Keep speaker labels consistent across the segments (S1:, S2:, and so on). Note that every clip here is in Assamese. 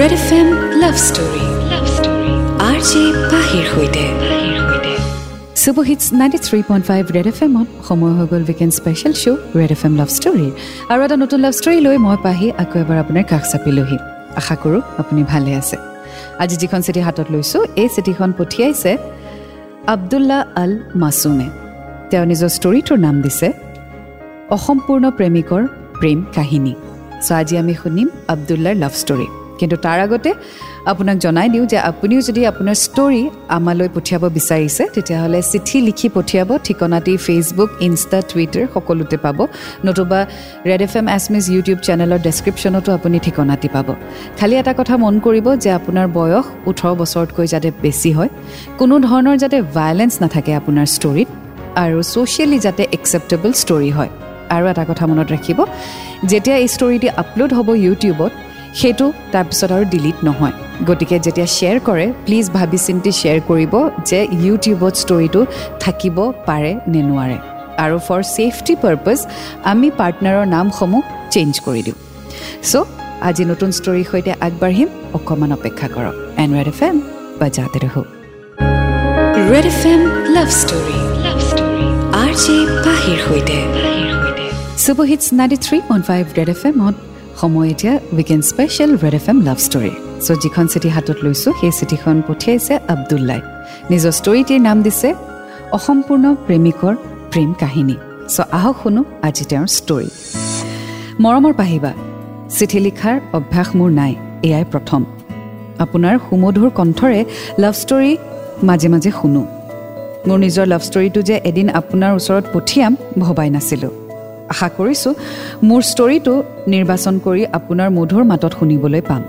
S1: Red F M love story love story R J পাহিৰ সৈতে
S2: superhits ninety three point five red F এমত সময় হৈ গ'ল weekend special show' red F M love ষ্টৰীৰ আৰু এটা নতুন লাভ ষ্টৰী লৈ মই পাহি আকৌ এবাৰ আপোনাৰ কাষ চাপিলোহি আশা কৰোঁ আপুনি ভালে আছে। আজি যিখন চিঠি হাতত লৈছোঁ এই চিঠিখন পঠিয়াইছে আব্দুল্লা আল মাছুমে। তেওঁ নিজৰ ষ্টৰীটোৰ নাম দিছে অসম্পূৰ্ণ প্ৰেমিকৰ প্ৰেম কাহিনী। চ' আজি আমি শুনিম আব্দুল্লাৰ লাভ ষ্টৰী কিন্তু তাৰ আগতে আপোনাক জনাই দিওঁ যে আপুনিও যদি আপোনাৰ ষ্টৰী আমালৈ পঠিয়াব বিচাৰিছে তেতিয়াহ'লে চিঠি লিখি পঠিয়াব ঠিকনাটি ফেচবুক ইনষ্টা টুইটাৰ সকলোতে পাব। নতুবা ৰেড এফ এম এছমিজ ইউটিউব চেনেলৰ ডেছক্ৰিপশ্যনতো আপুনি ঠিকনাটি পাব। খালি এটা কথা মন কৰিব যে আপোনাৰ বয়স ওঠৰ বছৰতকৈ যাতে বেছি হয় কোনো ধৰণৰ যাতে ভায়লেঞ্চ নাথাকে আপোনাৰ ষ্টৰীত আৰু ছ'চিয়েলি যাতে একচেপ্টেবল ষ্টৰী হয়। আৰু এটা কথা মনত ৰাখিব যেতিয়া এই ষ্টৰিটি আপলোড হ'ব ইউটিউবত সেইটো তাৰপিছত আৰু ডিলিট নহয়। গতিকে যেতিয়া শ্বেয়াৰ কৰে প্লিজ ভাবি চিন্তি শ্বেয়াৰ কৰিব যে ইউটিউবত ষ্টৰিটো থাকিব পাৰে নে নোৱাৰে। আৰু ফৰ ছেফটি পাৰ্পজ আমি পাৰ্টনাৰৰ নামসমূহ চেঞ্জ কৰি দিওঁ। চ' আজি নতুন ষ্টৰীৰ সৈতে আগবাঢ়িম। অকণমান অপেক্ষা কৰক। এন ৰেড এফ এম বা যাতে ৰহো।
S1: Red F M love story R J পাহিৰ সৈতে।
S2: Superhits ninety three point five red F এমত সময় এতিয়া weekend special red F M love story show' যিখন চিঠি হাতত লৈছোঁ সেই চিঠিখন পঠিয়াইছে আব্দুল্লাই। নিজৰ ষ্টৰীটিৰ নাম দিছে অসম্পূৰ্ণ প্ৰেমিকৰ প্ৰেম কাহিনী। চ' আহক শুনো আজি তেওঁৰ ষ্টৰী মৰমৰ পাহিবা চিঠি লিখাৰ অভ্যাস মোৰ নাই এয়াই প্ৰথম। আপোনাৰ সুমধুৰ কণ্ঠৰে লাভ ষ্টৰী মাজে মাজে শুনো। মোৰ নিজৰ লাভ ষ্টৰীটো যে এদিন আপোনাৰ ওচৰত পঠিয়াম ভবাই নাছিলোঁ। আশা কৰিছোঁ মোৰ ষ্টৰীটো নিৰ্বাচন কৰি আপোনাৰ মধুৰ মাতত শুনিবলৈ পাম।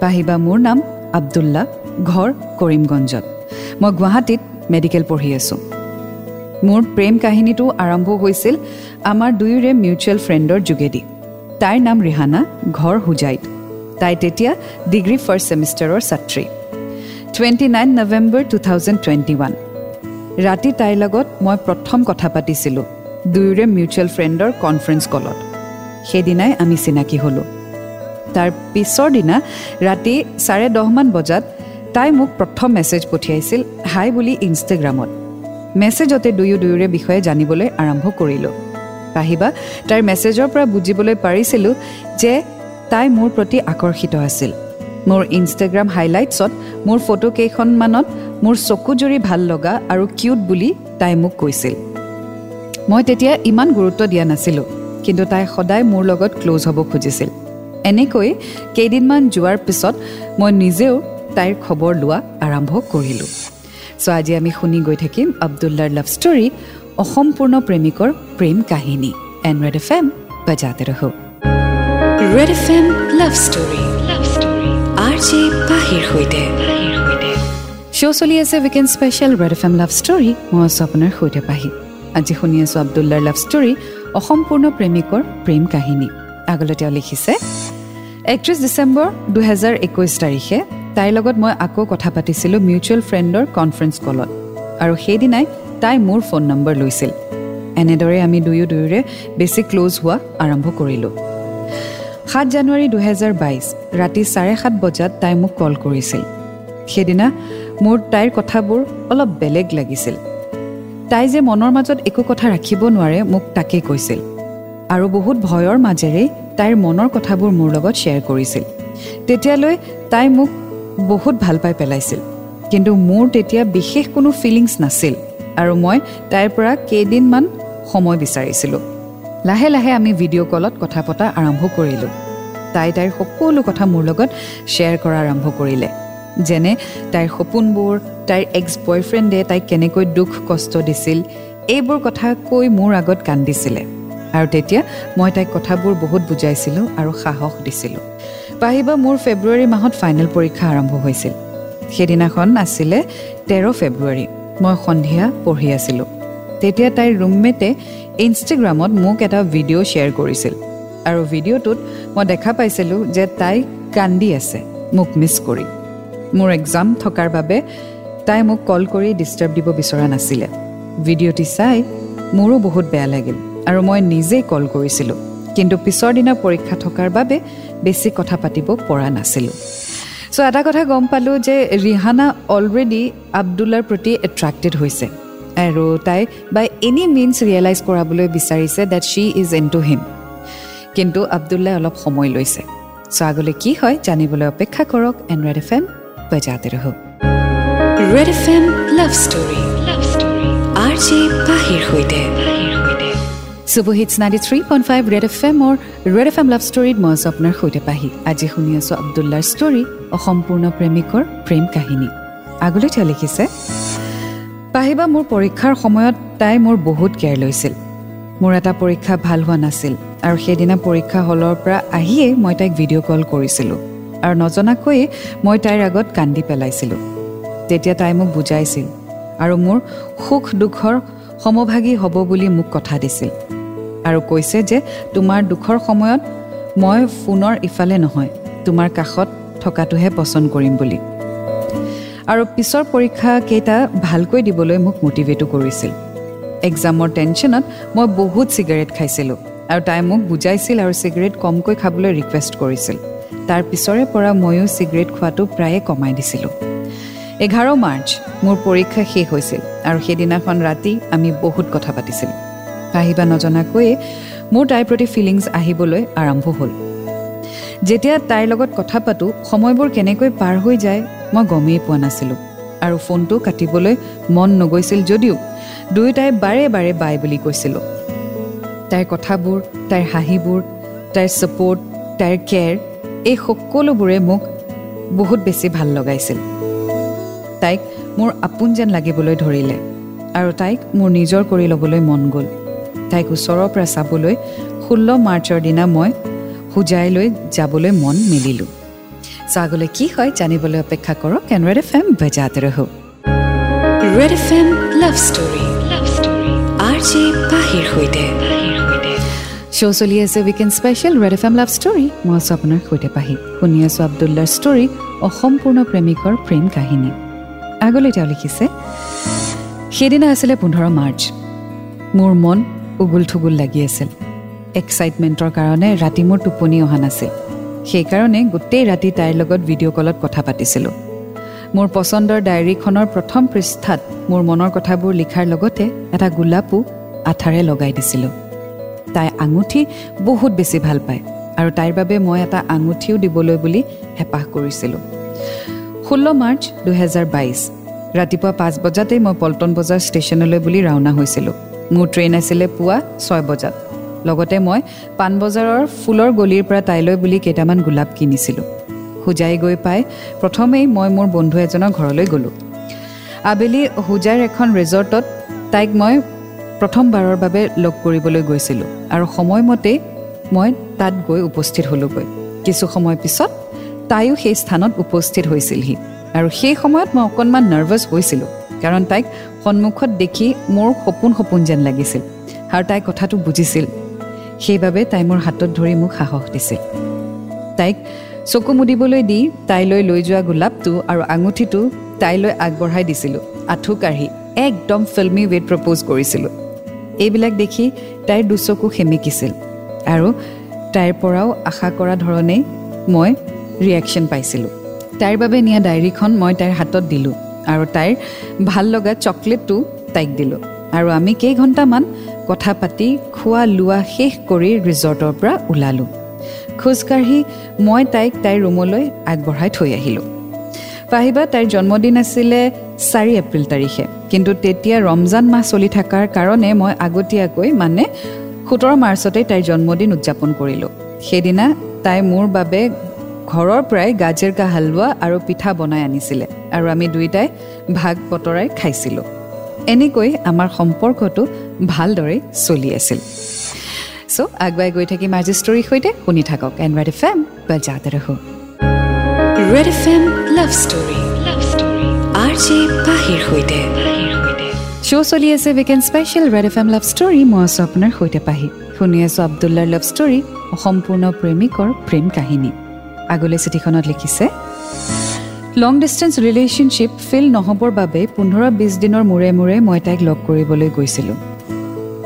S2: পাহিবা মোৰ নাম আব্দুল্লা ঘৰ কৰিমগঞ্জত। মই গুৱাহাটীত মেডিকেল পঢ়ি আছোঁ। মোৰ প্ৰেম কাহিনীটো আৰম্ভ হৈছিল আমাৰ দুয়োৰে মিউচুৱেল ফ্ৰেণ্ডৰ যোগেদি। তাইৰ নাম ৰিহানা ঘৰ হুজাইত। তাই তেতিয়া ডিগ্ৰী ফাৰ্ষ্ট ছেমিষ্টাৰৰ ছাত্ৰী। Twenty nine November two thousand twenty one ৰাতি তাইৰ লগত মই প্ৰথম কথা পাতিছিলোঁ। দুয়োৰে মিউচুৱেল ফ্ৰেণ্ডৰ কনফাৰেঞ্চ কলত সেইদিনাই আমি চিনাকি হ'লোঁ। তাৰ পিছৰ দিনা ৰাতি চাৰে দহমান বজাত তাই মোক প্ৰথম মেছেজ পঠিয়াইছিল হাই বুলি ইনষ্টাগ্ৰামত মেছেজতে দুয়ো দুয়োৰে বিষয়ে জানিবলৈ আৰম্ভ কৰিলোঁ। পাহিবা তাইৰ মেছেজৰ পৰা বুজিবলৈ পাৰিছিলোঁ যে তাই মোৰ প্ৰতি আকৰ্ষিত আছিল। মোৰ ইনষ্টাগ্ৰাম হাইলাইটছত মোৰ ফটো কেইখনমানত মোৰ চকুজুৰি ভাল লগা আৰু কিউট বুলি তাই মোক কৈছিল। মই তেতিয়া ইমান গুৰুত্ব দিয়া নাছিলোঁ কিন্তু তাই সদায় মোৰ লগত ক্ল'জ হ'ব খুজিছিল। এনেকৈ কেইদিনমান যোৱাৰ পিছত মই নিজেও তাইৰ খবৰ লোৱা আৰম্ভ কৰিলোঁ। চ' আজি আমি শুনি গৈ থাকিম আব্দুল্লাৰ লাভ ষ্টৰী অসম্পূৰ্ণ প্ৰেমিকৰ প্ৰেম কাহিনী এন ৰেড এফ এম বাজাতে ৰহো।
S1: Red F M love story love story R J পাহিৰ সৈতে।
S2: শ্ব' চলি আছে weekend special red F M love story মই আছোঁ আপোনাৰ সৈতে পাহি। আজি শুনি আছোঁ আব্দুল্লাৰ লাভ ষ্টৰী অসম্পূৰ্ণ প্ৰেমিকৰ প্ৰেম কাহিনী। আগলৈ তেওঁ লিখিছে একত্ৰিছ ডিচেম্বৰ দুহেজাৰ একৈছ তাৰিখে তাইৰ লগত মই আকৌ কথা পাতিছিলোঁ মিউচুৱেল ফ্ৰেণ্ডৰ কনফাৰেঞ্চ কলত আৰু সেইদিনাই তাই মোৰ ফোন নম্বৰ লৈছিল। এনেদৰে আমি দুয়ো দুয়োৰে বেছি ক্ল'জ হোৱা আৰম্ভ কৰিলোঁ। সাত জানুৱাৰী দুহেজাৰ বাইছ ৰাতি চাৰে সাত বজাত তাই মোক কল কৰিছিল। সেইদিনা মোৰ তাইৰ কথাবোৰ অলপ বেলেগ লাগিছিল। তাই যে মনৰ মাজত একো কথা ৰাখিব নোৱাৰে মোক তাকেই কৈছিল। আৰু বহুত ভয়ৰ মাজেৰেই তাইৰ মনৰ কথাবোৰ মোৰ লগত শ্বেয়াৰ কৰিছিল। তেতিয়ালৈ তাই মোক বহুত ভাল পাই পেলাইছিল। কিন্তু মোৰ তেতিয়া বিশেষ কোনো ফিলিংছ নাছিল আৰু মই তাইৰ পৰা কেইদিনমান সময় বিচাৰিছিলোঁ। লাহে লাহে আমি ভিডিঅ' কলত কথা পতা আৰম্ভ কৰিলোঁ। তাই তাইৰ সকলো কথা মোৰ লগত শ্বেয়াৰ কৰা আৰম্ভ কৰিলে। যেনে তাইৰ সপোনবোৰ তাইৰ এক্স বয়ফ্ৰেণ্ডে তাইক কেনেকৈ দুখ কষ্ট দিছিল এইবোৰ কথা কৈ মোৰ আগত কান্দিছিলে। আৰু তেতিয়া মই তাইক কথাবোৰ বহুত বুজাইছিলোঁ আৰু সাহস দিছিলোঁ। পাহিবা মোৰ ফেব্ৰুৱাৰী মাহত ফাইনেল পৰীক্ষা আৰম্ভ হৈছিল। সেইদিনাখন আছিলে তেৰ ফেব্ৰুৱাৰী। মই সন্ধিয়া পঢ়ি আছিলোঁ। তেতিয়া তাইৰ ৰুমমেটে ইনষ্টাগ্ৰামত মোক এটা ভিডিঅ' শ্বেয়াৰ কৰিছিল। আৰু ভিডিঅ'টোত মই দেখা পাইছিলোঁ যে তাই কান্দি আছে মোক মিছ কৰি। মোৰ এক্সাম থকাৰ বাবে তাই মোক কল কৰি ডিষ্টাৰ্ব দিব বিচৰা নাছিলে। ভিডিঅ'টি চাই মোৰো বহুত বেয়া লাগিল আৰু মই নিজেই কল কৰিছিলোঁ। কিন্তু পিছৰ দিনা পৰীক্ষা থকাৰ বাবে বেছি কথা পাতিব পৰা নাছিলোঁ। চ' এটা কথা গম পালোঁ যে ৰিহানা অলৰেডি আব্দুল্লাৰ প্ৰতি এট্ৰেক্টেড হৈছে। আৰু তাই বাই এনি মিনছ ৰিয়েলাইজ কৰাবলৈ বিচাৰিছে that she is in to him কিন্তু আব্দুল্লাই অলপ সময় লৈছে। চ' আগলৈ কি হয় জানিবলৈ অপেক্ষা কৰক এন ৰেড এফ এম। বজাতে ৰহ
S1: red F M love story love story R J পাহিৰ সৈতে
S2: superhits ninety three point five red F এমৰ ৰেড এফ এম লাভ ষ্টৰীত মই আছোঁ আপোনাৰ সৈতে পাহি আজি শুনি আছোঁ আব্দুল্লাৰ ষ্টৰী অসম্পূৰ্ণ প্ৰেমিকৰ প্ৰেম কাহিনী আগলৈ তেওঁ লিখিছে পাহিবা মোৰ পৰীক্ষাৰ সময়ত তাই মোৰ বহুত কেয়াৰ লৈছিল। মোৰ এটা পৰীক্ষা ভাল হোৱা নাছিল। আৰু সেইদিনা পৰীক্ষা হলৰ পৰা আহিয়েই মই তাইক ভিডিঅ' কল কৰিছিলোঁ। আৰু নজনাকৈয়ে মই তাইৰ আগত কান্দি পেলাইছিলোঁ। তেতিয়া তাই মোক বুজাইছিল আৰু মোৰ সুখ দুখৰ সমভাগী হ'ব বুলি মোক কথা দিছিল আৰু কৈছে যে তোমাৰ দুখৰ সময়ত মই ফোনৰ ইফালে নহয় তোমাৰ কাষত থকাটোহে পচন্দ কৰিম বুলি। আৰু পিছৰ পৰীক্ষাকেইটা ভালকৈ দিবলৈ মোক মটিভেটো কৰিছিল। এক্সামৰ টেনশ্যনত মই বহুত চিগাৰেট খাইছিলোঁ আৰু তাই মোক বুজাইছিল আৰু চিগাৰেট কমকৈ খাবলৈ ৰিকুৱেষ্ট কৰিছিল। তাৰ পিছৰে পৰা ময়ো চিগাৰেট খোৱাটো প্ৰায়ে কমাই দিছিলোঁ। এঘাৰ মাৰ্চ মোৰ পৰীক্ষা শেষ হৈছিল আৰু সেইদিনাখন ৰাতি আমি বহুত কথা পাতিছিলোঁ। আহিবা নজনাকৈয়ে মোৰ তাইৰ প্ৰতি ফিলিংছ আহিবলৈ আৰম্ভ হ'ল। যেতিয়া তাইৰ লগত কথা পাতোঁ সময়বোৰ কেনেকৈ পাৰ হৈ যায় মই গমেই পোৱা নাছিলোঁ আৰু ফোনটো কাটিবলৈ মন নগৈছিল যদিও দুয়োটাই বাৰে বাৰে বাই বুলি কৈছিলোঁ। তাইৰ কথাবোৰ তাইৰ হাঁহিবোৰ তাইৰ ছাপৰ্ট তাইৰ কেয়াৰ এই সকলোবোৰে মোক বহুত বেছি ভাল লগাইছিল। তাইক মোৰ আপোন যেন লাগিবলৈ ধৰিলে আৰু তাইক মোৰ নিজৰ কৰি ল'বলৈ মন গ'ল। তাইক ওচৰৰ পৰা চাবলৈ ষোল্ল মাৰ্চৰ দিনা মই হোজাইলৈ যাবলৈ মন মেলিলোঁ। চ' আগলৈ কি হয় জানিবলৈ অপেক্ষা কৰক কেনৰেড এফ এম বজাতে ৰহো।
S1: Red F M love story love story. R J পাহিৰ সৈতে।
S2: শ্ব' চলি আছে weekend special red F M love story মই আছোঁ আপোনাৰ সৈতে পাহি। শুনি আছোঁ আব্দুল্লাৰ ষ্টৰী অসম্পূৰ্ণ প্ৰেমিকৰ প্ৰেম কাহিনী। আগলৈ তেওঁ লিখিছে সেইদিনা আছিলে পোন্ধৰ মাৰ্চ। মোৰ মন উগুল থুগুল লাগি আছিল। এক্সাইটমেণ্টৰ কাৰণে ৰাতি মোৰ টোপনি অহা নাছিল। সেইকাৰণে গোটেই ৰাতি তাইৰ লগত ভিডিঅ' কলত কথা পাতিছিলোঁ। মোৰ পচন্দৰ ডায়েৰীখনৰ প্ৰথম পৃষ্ঠাত মোৰ মনৰ কথাবোৰ লিখাৰ লগতে এটা গোলাপো আঠাৰে লগাই দিছিলোঁ। তাই আঙুঠি বহুত বেছি ভাল পায় আৰু তাইৰ বাবে মই এটা আঙুঠিও দিবলৈ বুলি হেঁপাহ কৰিছিলোঁ। ষোল্ল মাৰ্চ দুহেজাৰ বাইছ ৰাতিপুৱা পাঁচ বজাতেই মই পল্টন বজাৰ ষ্টেচনলৈ বুলি ৰাওনা হৈছিলোঁ। মোৰ ট্ৰেইন আছিলে পুৱা ছয় বজাত। লগতে মই পাণবজাৰৰ ফুলৰ গলিৰ পৰা তাইলৈ বুলি কেইটামান গোলাপ কিনিছিলোঁ। হোজাই গৈ পাই প্ৰথমেই মই মোৰ বন্ধু এজনৰ ঘৰলৈ গ'লোঁ। আবেলি হোজাইৰ এখন ৰিজৰ্টত তাইক মই প্ৰথমবাৰৰ বাবে লগ কৰিবলৈ গৈছিলোঁ আৰু সময়মতেই মই তাত গৈ উপস্থিত হ'লোঁগৈ। কিছু সময় পিছত তাইও সেই স্থানত উপস্থিত হৈছিলহি আৰু সেই সময়ত মই অকণমান নাৰ্ভাছ হৈছিলোঁ কাৰণ তাইক সন্মুখত দেখি মোৰ সপোন সপোন যেন লাগিছিল আৰু তাই কথাটো বুজিছিল। সেইবাবে তাই মোৰ হাতত ধৰি মোক সাহস দিছিল। তাইক চকু মুদিবলৈ দি তাইলৈ লৈ যোৱা গোলাপটো আৰু আঙুঠিটো তাইলৈ আগবঢ়াই দিছিলোঁ। আঁঠু কাঢ়ি একদম ফিল্মি ৱেত প্ৰপ'জ কৰিছিলোঁ। এইবিলাক দেখি তাইৰ দুচকু সেমেকিছিল আৰু তাইৰ পৰাও আশা কৰা ধৰণেই মই ৰিয়েকশ্যন পাইছিলোঁ। তাইৰ বাবে নিয়া ডায়েৰীখন মই তাইৰ হাতত দিলোঁ আৰু তাইৰ ভাল লগা চকলেটটো তাইক দিলোঁ। আৰু আমি কেইঘণ্টামান কথা পাতি খোৱা লোৱা শেষ কৰি ৰিজৰ্টৰ পৰা ওলালোঁ। খোজকাঢ়ি মই তাইক তাইৰ ৰুমলৈ আগবঢ়াই থৈ আহিলোঁ। পাহিবা তাইৰ জন্মদিন আছিলে চাৰি এপ্ৰিল তাৰিখে। কিন্তু তেতিয়া ৰমজান মাহ চলি থকাৰ কাৰণে মই আগতীয়াকৈ মানে সোতৰ মাৰ্চতেই তাইৰ জন্মদিন উদযাপন কৰিলোঁ। সেইদিনা তাই মোৰ বাবে ঘৰৰ পৰাই গাজেৰ কা হালোৱা আৰু পিঠা বনাই আনিছিলে আৰু আমি দুয়োটাই ভাগ বতৰাই খাইছিলোঁ। এনেকৈ আমাৰ সম্পৰ্কটো ভালদৰে চলি আছিল। চ' আগুৱাই গৈ থাকিম আজি ষ্টৰীৰ সৈতে। শুনি থাকক এন ৰেড এফ এম বজাতে ৰহো।
S1: Red F M love story. পাহিৰ সৈতে।
S2: শ্ব' চলি আছে weekend special red F M love story মই আছোঁ আপোনাৰ সৈতে পাহি। শুনি আছোঁ আব্দুল্লাৰ লাভ ষ্টৰী অসম্পূৰ্ণ প্ৰেমিকৰ প্ৰেম কাহিনী। আগলৈ চিঠিখনত লিখিছে লং ডিষ্টেঞ্চ ৰিলেশ্যনশ্বিপ ফিল নহ'বৰ বাবে পোন্ধৰ বিছ দিনৰ মূৰে মূৰে মই তাইক লগ কৰিবলৈ গৈছিলোঁ।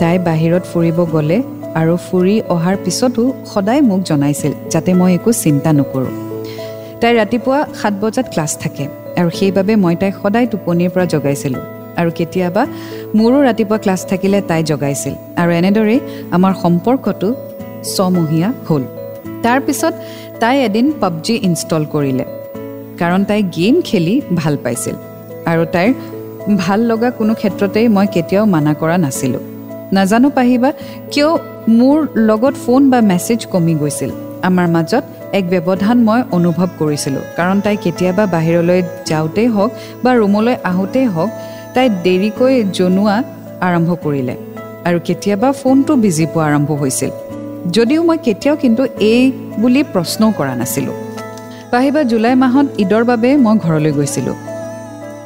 S2: তাই বাহিৰত ফুৰিব গ'লে আৰু ফুৰি অহাৰ পিছতো সদায় মোক জনাইছিল যাতে মই একো চিন্তা নকৰোঁ। তাই ৰাতিপুৱা সাত বজাত ক্লাছ থাকে। আৰু সেইবাবে মই তাইক সদায় টোপনিৰ পৰা জগাইছিলোঁ। আৰু কেতিয়াবা মোৰো ৰাতিপুৱা ক্লাছ থাকিলে তাই জগাইছিল। আৰু এনেদৰেই আমাৰ সম্পৰ্কটো ছমহীয়া হ'ল। তাৰপিছত তাই এদিন পাবজি ইনষ্টল কৰিলে। কাৰণ তাই গেম খেলি ভাল পাইছিল। আৰু তাইৰ ভাল লগা কোনো ক্ষেত্ৰতেই মই কেতিয়াও মানা কৰা নাছিলোঁ। নাজানো পাহিবা কিয় মোৰ লগত ফোন বা মেছেজ কমি গৈছিল। আমাৰ মাজত এক ব্যৱধান মই অনুভৱ কৰিছিলোঁ। কাৰণ তাই কেতিয়াবা বাহিৰলৈ যাওঁতেই হওক বা ৰুমলৈ আহোঁতেই হওক তাই দেৰিকৈ জনোৱা আৰম্ভ কৰিলে। আৰু কেতিয়াবা ফোনটো বিজি পোৱা আৰম্ভ হৈছিল। যদিও মই কেতিয়াও কিন্তু এই বুলি প্ৰশ্নও কৰা নাছিলোঁ। পাহিবা জুলাই মাহত ঈদৰ বাবে মই ঘৰলৈ গৈছিলোঁ।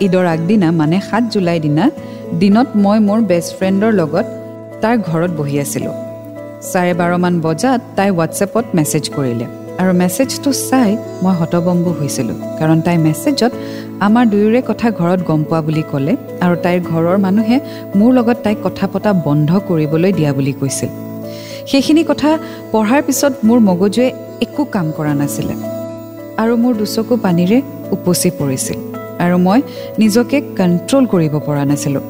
S2: ঈদৰ আগদিনা মানে সাত জুলাই দিনা দিনত মই মোৰ বেষ্ট ফ্ৰেণ্ডৰ লগত তাৰ ঘৰত বহি আছিলোঁ। চাৰে বাৰমান বজাত তাই হোৱাটছএপত মেছেজ কৰিলে। আৰু মেছেজটো চাই মই হতবম্ব হৈছিলোঁ। কাৰণ তাই মেছেজত আমাৰ দুয়োৰে কথা ঘৰত গম পোৱা বুলি ক'লে আৰু তাইৰ ঘৰৰ মানুহে মোৰ লগত তাইক কথা পতা বন্ধ কৰিবলৈ দিয়া বুলি কৈছিল। সেইখিনি কথা পঢ়াৰ পিছত মোৰ মগজুৱে একো কাম কৰা নাছিলে আৰু মোৰ দুচকু পানীৰে উপচি পৰিছিল আৰু মই নিজকে কণ্ট্ৰল কৰিব পৰা নাছিলোঁ।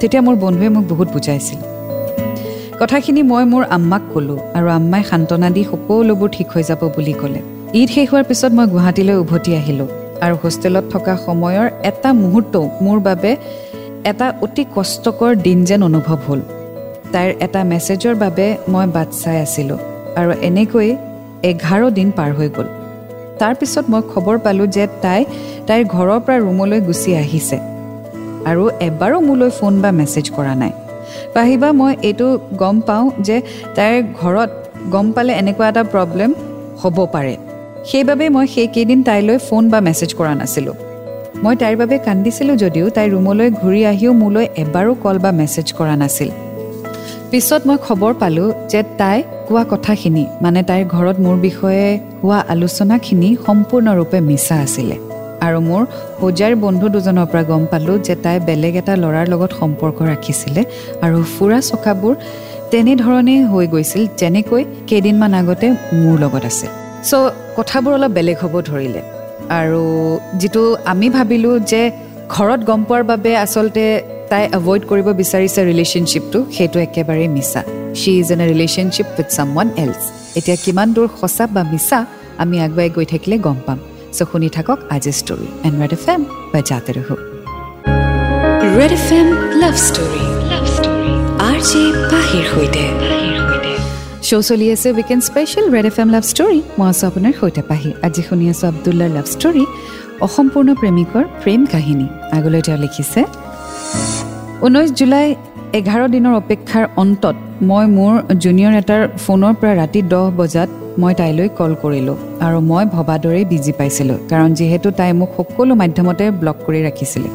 S2: তেতিয়া মোৰ বন্ধুৱে মোক বহুত বুজাইছিল। কথাখিনি মই মোৰ আম্মাক ক'লোঁ আৰু আম্মাই সান্তনা দি সকলোবোৰ ঠিক হৈ যাব বুলি ক'লে। ঈদ শেষ হোৱাৰ পিছত মই গুৱাহাটীলৈ উভতি আহিলোঁ আৰু হোষ্টেলত থকা সময়ৰ এটা মুহূৰ্তও মোৰ বাবে এটা অতি কষ্টকৰ দিন যেন অনুভৱ হ'ল। তাইৰ এটা মেছেজৰ বাবে মই বাট চাই আছিলোঁ আৰু এনেকৈ এঘাৰ দিন পাৰ হৈ গ'ল। তাৰপিছত মই খবৰ পালোঁ যে তাই তাইৰ ঘৰৰ পৰা ৰুমলৈ গুচি আহিছে আৰু এবাৰো মোলৈ ফোন বা মেছেজ কৰা নাই। পাহিবা মই এইটো গম পাওঁ যে তাইৰ ঘৰত গম পালে এনেকুৱা এটা প্ৰব্লেম হ'ব পাৰে। সেইবাবে মই সেইকেইদিন তাইলৈ ফোন বা মেছেজ কৰা নাছিলোঁ। মই তাইৰ বাবে কান্দিছিলোঁ যদিও তাই ৰুমলৈ ঘূৰি আহিও মোলৈ এবাৰো কল বা মেছেজ কৰা নাছিল। পিছত মই খবৰ পালোঁ যে তাই কোৱা কথাখিনি মানে তাইৰ ঘৰত মোৰ বিষয়ে হোৱা আলোচনাখিনি সম্পূৰ্ণৰূপে মিছা আছিলে। আৰু মোৰ হোজাৰ বন্ধু দুজনৰ পৰা গম পালোঁ যে তাই বেলেগ এটা ল'ৰাৰ লগত সম্পৰ্ক ৰাখিছিলে আৰু ফুৰা চকাবোৰ তেনেধৰণেই হৈ গৈছিল যেনেকৈ কেইদিনমান আগতে মোৰ লগত আছে। চ' কথাবোৰ অলপ বেলেগ হ'ব ধৰিলে। আৰু যিটো আমি ভাবিলোঁ যে ঘৰত গম পোৱাৰ বাবে আচলতে তাই এভইড কৰিব বিচাৰিছে ৰিলেশ্যনশ্বিপটো সেইটো একেবাৰে মিছা। She is in a relationship with someone else এতিয়া কিমান দূৰ সঁচা বা মিছা আমি আগুৱাই গৈ থাকিলে গম পাম। চ' শুনি থাকক আজি story and red F M বা জাতে ৰহো
S1: red F M love story love story R J পাহিৰ সৈতে
S2: শ্ব' চলি আছে weekend special red F M love story মই আছোঁ আপোনাৰ সৈতে পাহি আজি শুনি আছোঁ আব্দুল্লাৰ লাভ ষ্টৰী অসম্পূৰ্ণ প্ৰেমিকৰ প্ৰেম কাহিনী আগলৈ তেওঁ লিখিছে ঊনৈছ জুলাই এঘাৰ দিনৰ অপেক্ষাৰ অন্তত মই মোৰ জুনিয়ৰ এটাৰ ফোনৰ পৰা ৰাতি দহ বজাত মই তাইলৈ কল কৰিলোঁ আৰু মই ভবা দৰেই বিজি পাইছিলোঁ কাৰণ যিহেতু তাই মোক সকলো মাধ্যমতে ব্লক কৰি ৰাখিছিলে।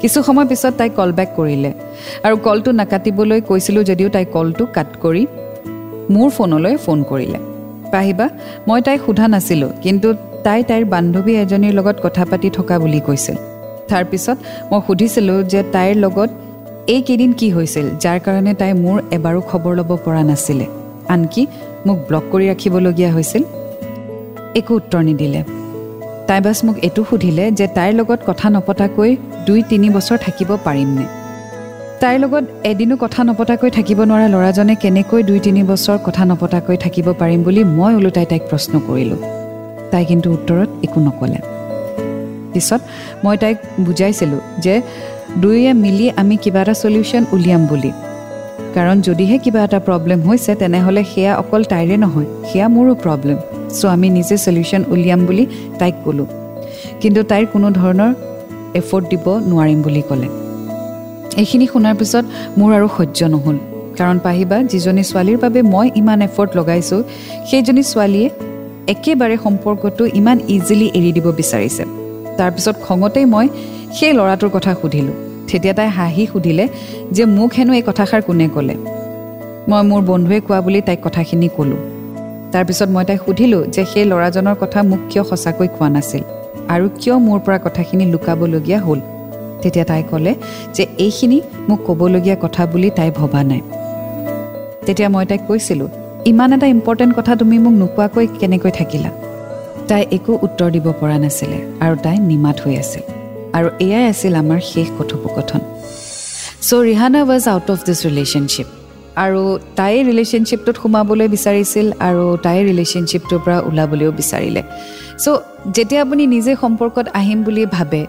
S2: কিছু সময় পিছত তাই কল বেক কৰিলে আৰু কলটো নাকাটিবলৈ কৈছিলোঁ যদিও তাই কলটো কাট কৰি মোৰ ফোনলৈ ফোন কৰিলে। পাহিবা মই তাইক সোধা নাছিলোঁ কিন্তু তাই তাইৰ বান্ধৱী এজনীৰ লগত কথা পাতি থকা বুলি কৈছিল। তাৰপিছত মই সুধিছিলোঁ যে তাইৰ লগত এইকেইদিন কি হৈছিল? যাৰ কাৰণে তাই মোৰ এবাৰো খবৰ ল'ব পৰা নাছিলে। আনকি মোক ব্লক কৰি ৰাখিবলগীয়া হৈছিল। একো উত্তৰ নিদিলে। তাই বাছ মোক এইটো সুধিলে যে তাইৰ লগত কথা নপতাকৈ দুই তিনি বছৰ থাকিব পাৰিমনে? তাইৰ লগত এদিনো কথা নপতাকৈ থাকিব নোৱাৰা ল'ৰাজনে কেনেকৈ দুই তিনি বছৰ কথা নপতাকৈ থাকিব পাৰিম বুলি মই ওলোটাই তাইক প্ৰশ্ন কৰিলোঁ। তাই কিন্তু উত্তৰত একো নক'লে। পিছত মই তাইক বুজাইছিলোঁ যে দুয়োৱে মিলি আমি কিবা এটা চলিউশ্যন উলিয়াম বুলি। কাৰণ যদিহে কিবা এটা প্ৰব্লেম হৈছে তেনেহ'লে সেয়া অকল তাইৰে নহয় সেয়া মোৰো প্ৰব্লেম চ' আমি নিজে চলিউশ্যন উলিয়াম বুলি তাইক ক'লোঁ। কিন্তু তাইৰ কোনো ধৰণৰ এফৰ্ট দিব নোৱাৰিম বুলি ক'লে। এইখিনি শুনাৰ পিছত মোৰ আৰু সহ্য নহ'ল। কাৰণ পাহিবা যিজনী ছোৱালীৰ বাবে মই ইমান এফৰ্ট লগাইছোঁ সেইজনী ছোৱালীয়ে একেবাৰে সম্পৰ্কটো ইমান ইজিলি এৰি দিব বিচাৰিছে। তাৰপিছত খঙতেই মই সেই ল'ৰাটোৰ কথা সুধিলোঁ। তেতিয়া তাই হাঁহি সুধিলে যে মোক হেনো এই কথাষাৰ কোনে ক'লে? মই মোৰ বন্ধুৱে কোৱা বুলি তাইক কথাখিনি ক'লোঁ। তাৰপিছত মই তাইক সুধিলোঁ যে সেই ল'ৰাজনৰ কথা মোক কিয় সঁচাকৈ কোৱা নাছিল আৰু কিয় মোৰ পৰা কথাখিনি লুকাবলগীয়া হ'ল? তেতিয়া তাই ক'লে যে এইখিনি মোক ক'বলগীয়া কথা বুলি তাই ভবা নাই। তেতিয়া মই তাইক কৈছিলোঁ ইমান এটা ইম্পৰ্টেণ্ট কথা তুমি মোক নোকোৱাকৈ কেনেকৈ থাকিলা? তাই একো উত্তৰ দিব পৰা নাছিলে আৰু তাই নিমাত হৈ আছিল। আৰু এয়াই আছিল আমাৰ শেষ কথোপকথন। So' Rihanna was out of this relationship আৰু তাই ৰিলেশ্যনশ্বিপটোত সোমাবলৈ বিচাৰিছিল আৰু তাই ৰিলেশ্যনশ্বিপটোৰ পৰা ওলাবলৈও বিচাৰিলে। চ' যেতিয়া আপুনি নিজে সম্পৰ্কত আহিম বুলি ভাবে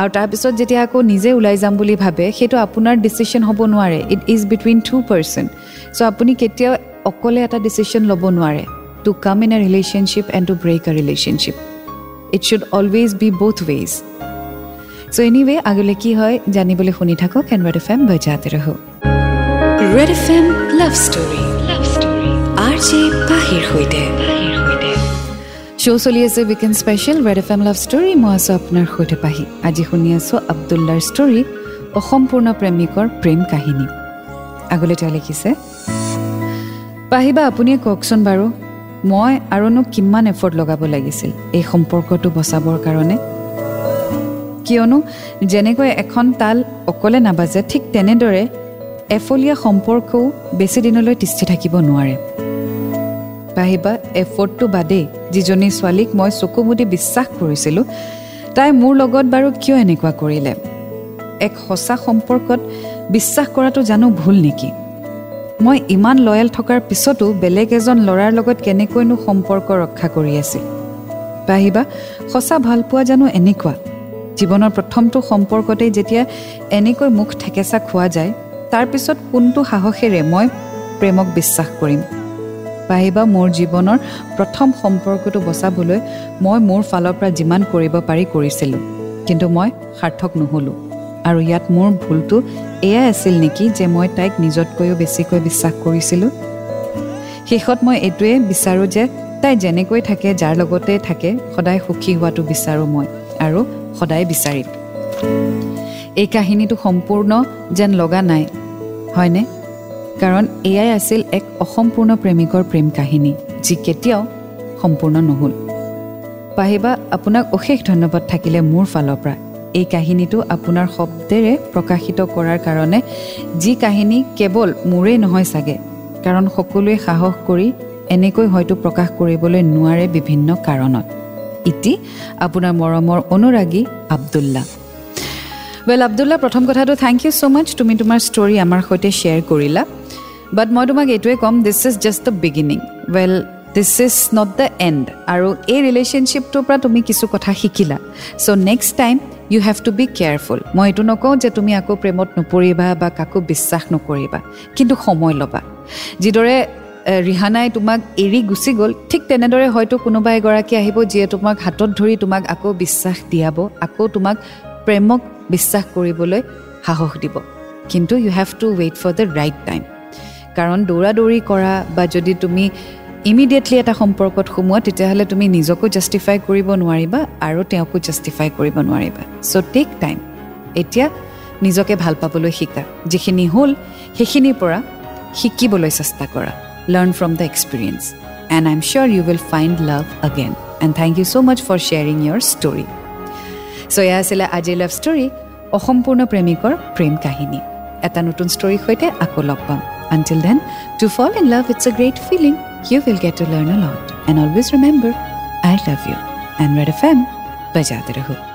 S2: আৰু তাৰপিছত যেতিয়া আকৌ নিজে ওলাই যাম বুলি ভাবে সেইটো আপোনাৰ ডিচিশ্যন হ'ব নোৱাৰে। It is between two person so' আপুনি কেতিয়াও অকলে এটা ডিচিশ্যন ল'ব নোৱাৰে। To come in a relationship and to break a relationship it should always be both ways so' anyway আগলৈ কি হয় জানিবলৈ শুনি থাকক এনৱাৰ্ড এফ এম বজাতে ৰহো
S1: red F M love story love story R J পাহিৰ সৈতে।
S2: শ্ব' চলি আছে weekend special red F M love story মই আছোঁ আপোনাৰ সৈতে পাহি। আজি শুনি আছোঁ আব্দুল্লাৰ ষ্টৰী অসম্পূৰ্ণ প্ৰেমিকৰ প্ৰেম কাহিনী। আগলৈ তেওঁ লিখিছে পাহিবা আপুনিয়ে কওকচোন বাৰু মই আৰুনো কিমান এফৰ্ট লগাব লাগিছিল এই সম্পৰ্কটো বচাবৰ কাৰণে? কিয়নো যেনেকৈ এখন তাল অকলে নাবাজে ঠিক তেনেদৰে এফলীয়া সম্পৰ্কও বেছি দিনলৈ তিষ্ঠি থাকিব নোৱাৰে। পাহিবা এফৰ্টটো বাদেই যিজনী ছোৱালীক মই চকু মুদি বিশ্বাস কৰিছিলোঁ তাই মোৰ লগত বাৰু কিয় এনেকুৱা কৰিলে? এক সঁচা সম্পৰ্কত বিশ্বাস কৰাটো জানো ভুল নেকি? মই ইমান লয়েল থকাৰ পিছতো বেলেগ এজন ল'ৰাৰ লগত কেনেকৈনো সম্পৰ্ক ৰক্ষা কৰি আছিল পাহিবা সঁচা ভালপোৱা জানো এনেকুৱা? জীৱনৰ প্ৰথমটো সম্পৰ্কতেই যেতিয়া এনেকৈ মুখ ঠেকেচা খোৱা যায় তাৰপিছত কোনটো সাহসেৰে মই প্ৰেমক বিশ্বাস কৰিম? পাহিবা মোৰ জীৱনৰ প্ৰথম সম্পৰ্কটো বচাবলৈ মই মোৰ ফালৰ পৰা যিমান কৰিব পাৰি কৰিছিলোঁ। কিন্তু মই সাৰ্থক নহ'লোঁ। আৰু ইয়াত মোৰ ভুলটো এয়াই আছিল নেকি যে মই তাইক নিজতকৈও বেছিকৈ বিশ্বাস কৰিছিলোঁ? শেষত মই এইটোৱে বিচাৰোঁ যে তাই যেনেকৈ থাকে যাৰ লগতে থাকে সদায় সুখী হোৱাটো বিচাৰোঁ মই আৰু সদায় বিচাৰিম। এই কাহিনীটো সম্পূৰ্ণ যেন লগা নাই হয়নে? কাৰণ এয়াই আছিল এক অসম্পূৰ্ণ প্ৰেমিকৰ প্ৰেম কাহিনী যি কেতিয়াও সম্পূৰ্ণ নহ'ল। পাহিবা আপোনাক অশেষ ধন্যবাদ থাকিলে মোৰ ফালৰ পৰা। এই কাহিনীটো আপোনাৰ শব্দেৰে প্ৰকাশিত কৰাৰ কাৰণে যি কাহিনী কেৱল মোৰেই নহয় চাগে কাৰণ সকলোৱে সাহস কৰি এনেকৈ হয়তো প্ৰকাশ কৰিবলৈ নোৱাৰে বিভিন্ন কাৰণত। ইতি আপোনাৰ মৰমৰ অনুৰাগী আব্দুল্লা ৱেল আব্দুল্লা প্ৰথম কথাটো থেংক ইউ ছ' মাছ তুমি তোমাৰ ষ্টৰী আমাৰ সৈতে শ্বেয়াৰ কৰিলা। বাট মই তোমাক এইটোৱে ক'ম this is just the beginning well this is not the end আৰু এই ৰিলেশ্যনশ্বিপটোৰ পৰা তুমি কিছু কথা শিকিলা। So' next time you have to be careful মই এইটো নকওঁ যে তুমি আকৌ প্ৰেমত নপৰিবা বা কাকো বিশ্বাস নকৰিবা কিন্তু সময় ল'বা। যিদৰে ৰিহানাই তোমাক এৰি গুচি গ'ল ঠিক তেনেদৰে হয়তো কোনোবা এগৰাকী আহিব যিয়ে তোমাক হাতত ধৰি তোমাক আকৌ বিশ্বাস দিয়াব আকৌ তোমাক প্ৰেমক বিশ্বাস কৰিবলৈ সাহস দিব। কিন্তু you have to wait for the right time কাৰণ দৌৰা দৌৰি কৰা বা যদি তুমি ইমিডিয়েটলি এটা সম্পৰ্কত সোমোৱা তেতিয়াহ'লে তুমি নিজকো জাষ্টিফাই কৰিব নোৱাৰিবা আৰু তেওঁকো জাষ্টিফাই কৰিব নোৱাৰিবা। চ' টেক টাইম এতিয়া নিজকে ভাল পাবলৈ শিকা। যিখিনি হ'ল সেইখিনিৰ পৰা শিকিবলৈ চেষ্টা কৰা। Learn from the experience and I am sure you will find love again and thank you so' much for sharing your story so' এয়া আছিলে আজিৰ লাভ ষ্টৰী অসম্পূৰ্ণ প্ৰেমিকৰ প্ৰেম কাহিনী। এটা নতুন ষ্টৰীৰ সৈতে আকৌ লগ পাম। Until then to fall in love it's a great feeling you will get to learn a lot. And always remember, I love you. And Red FM, bajate raho.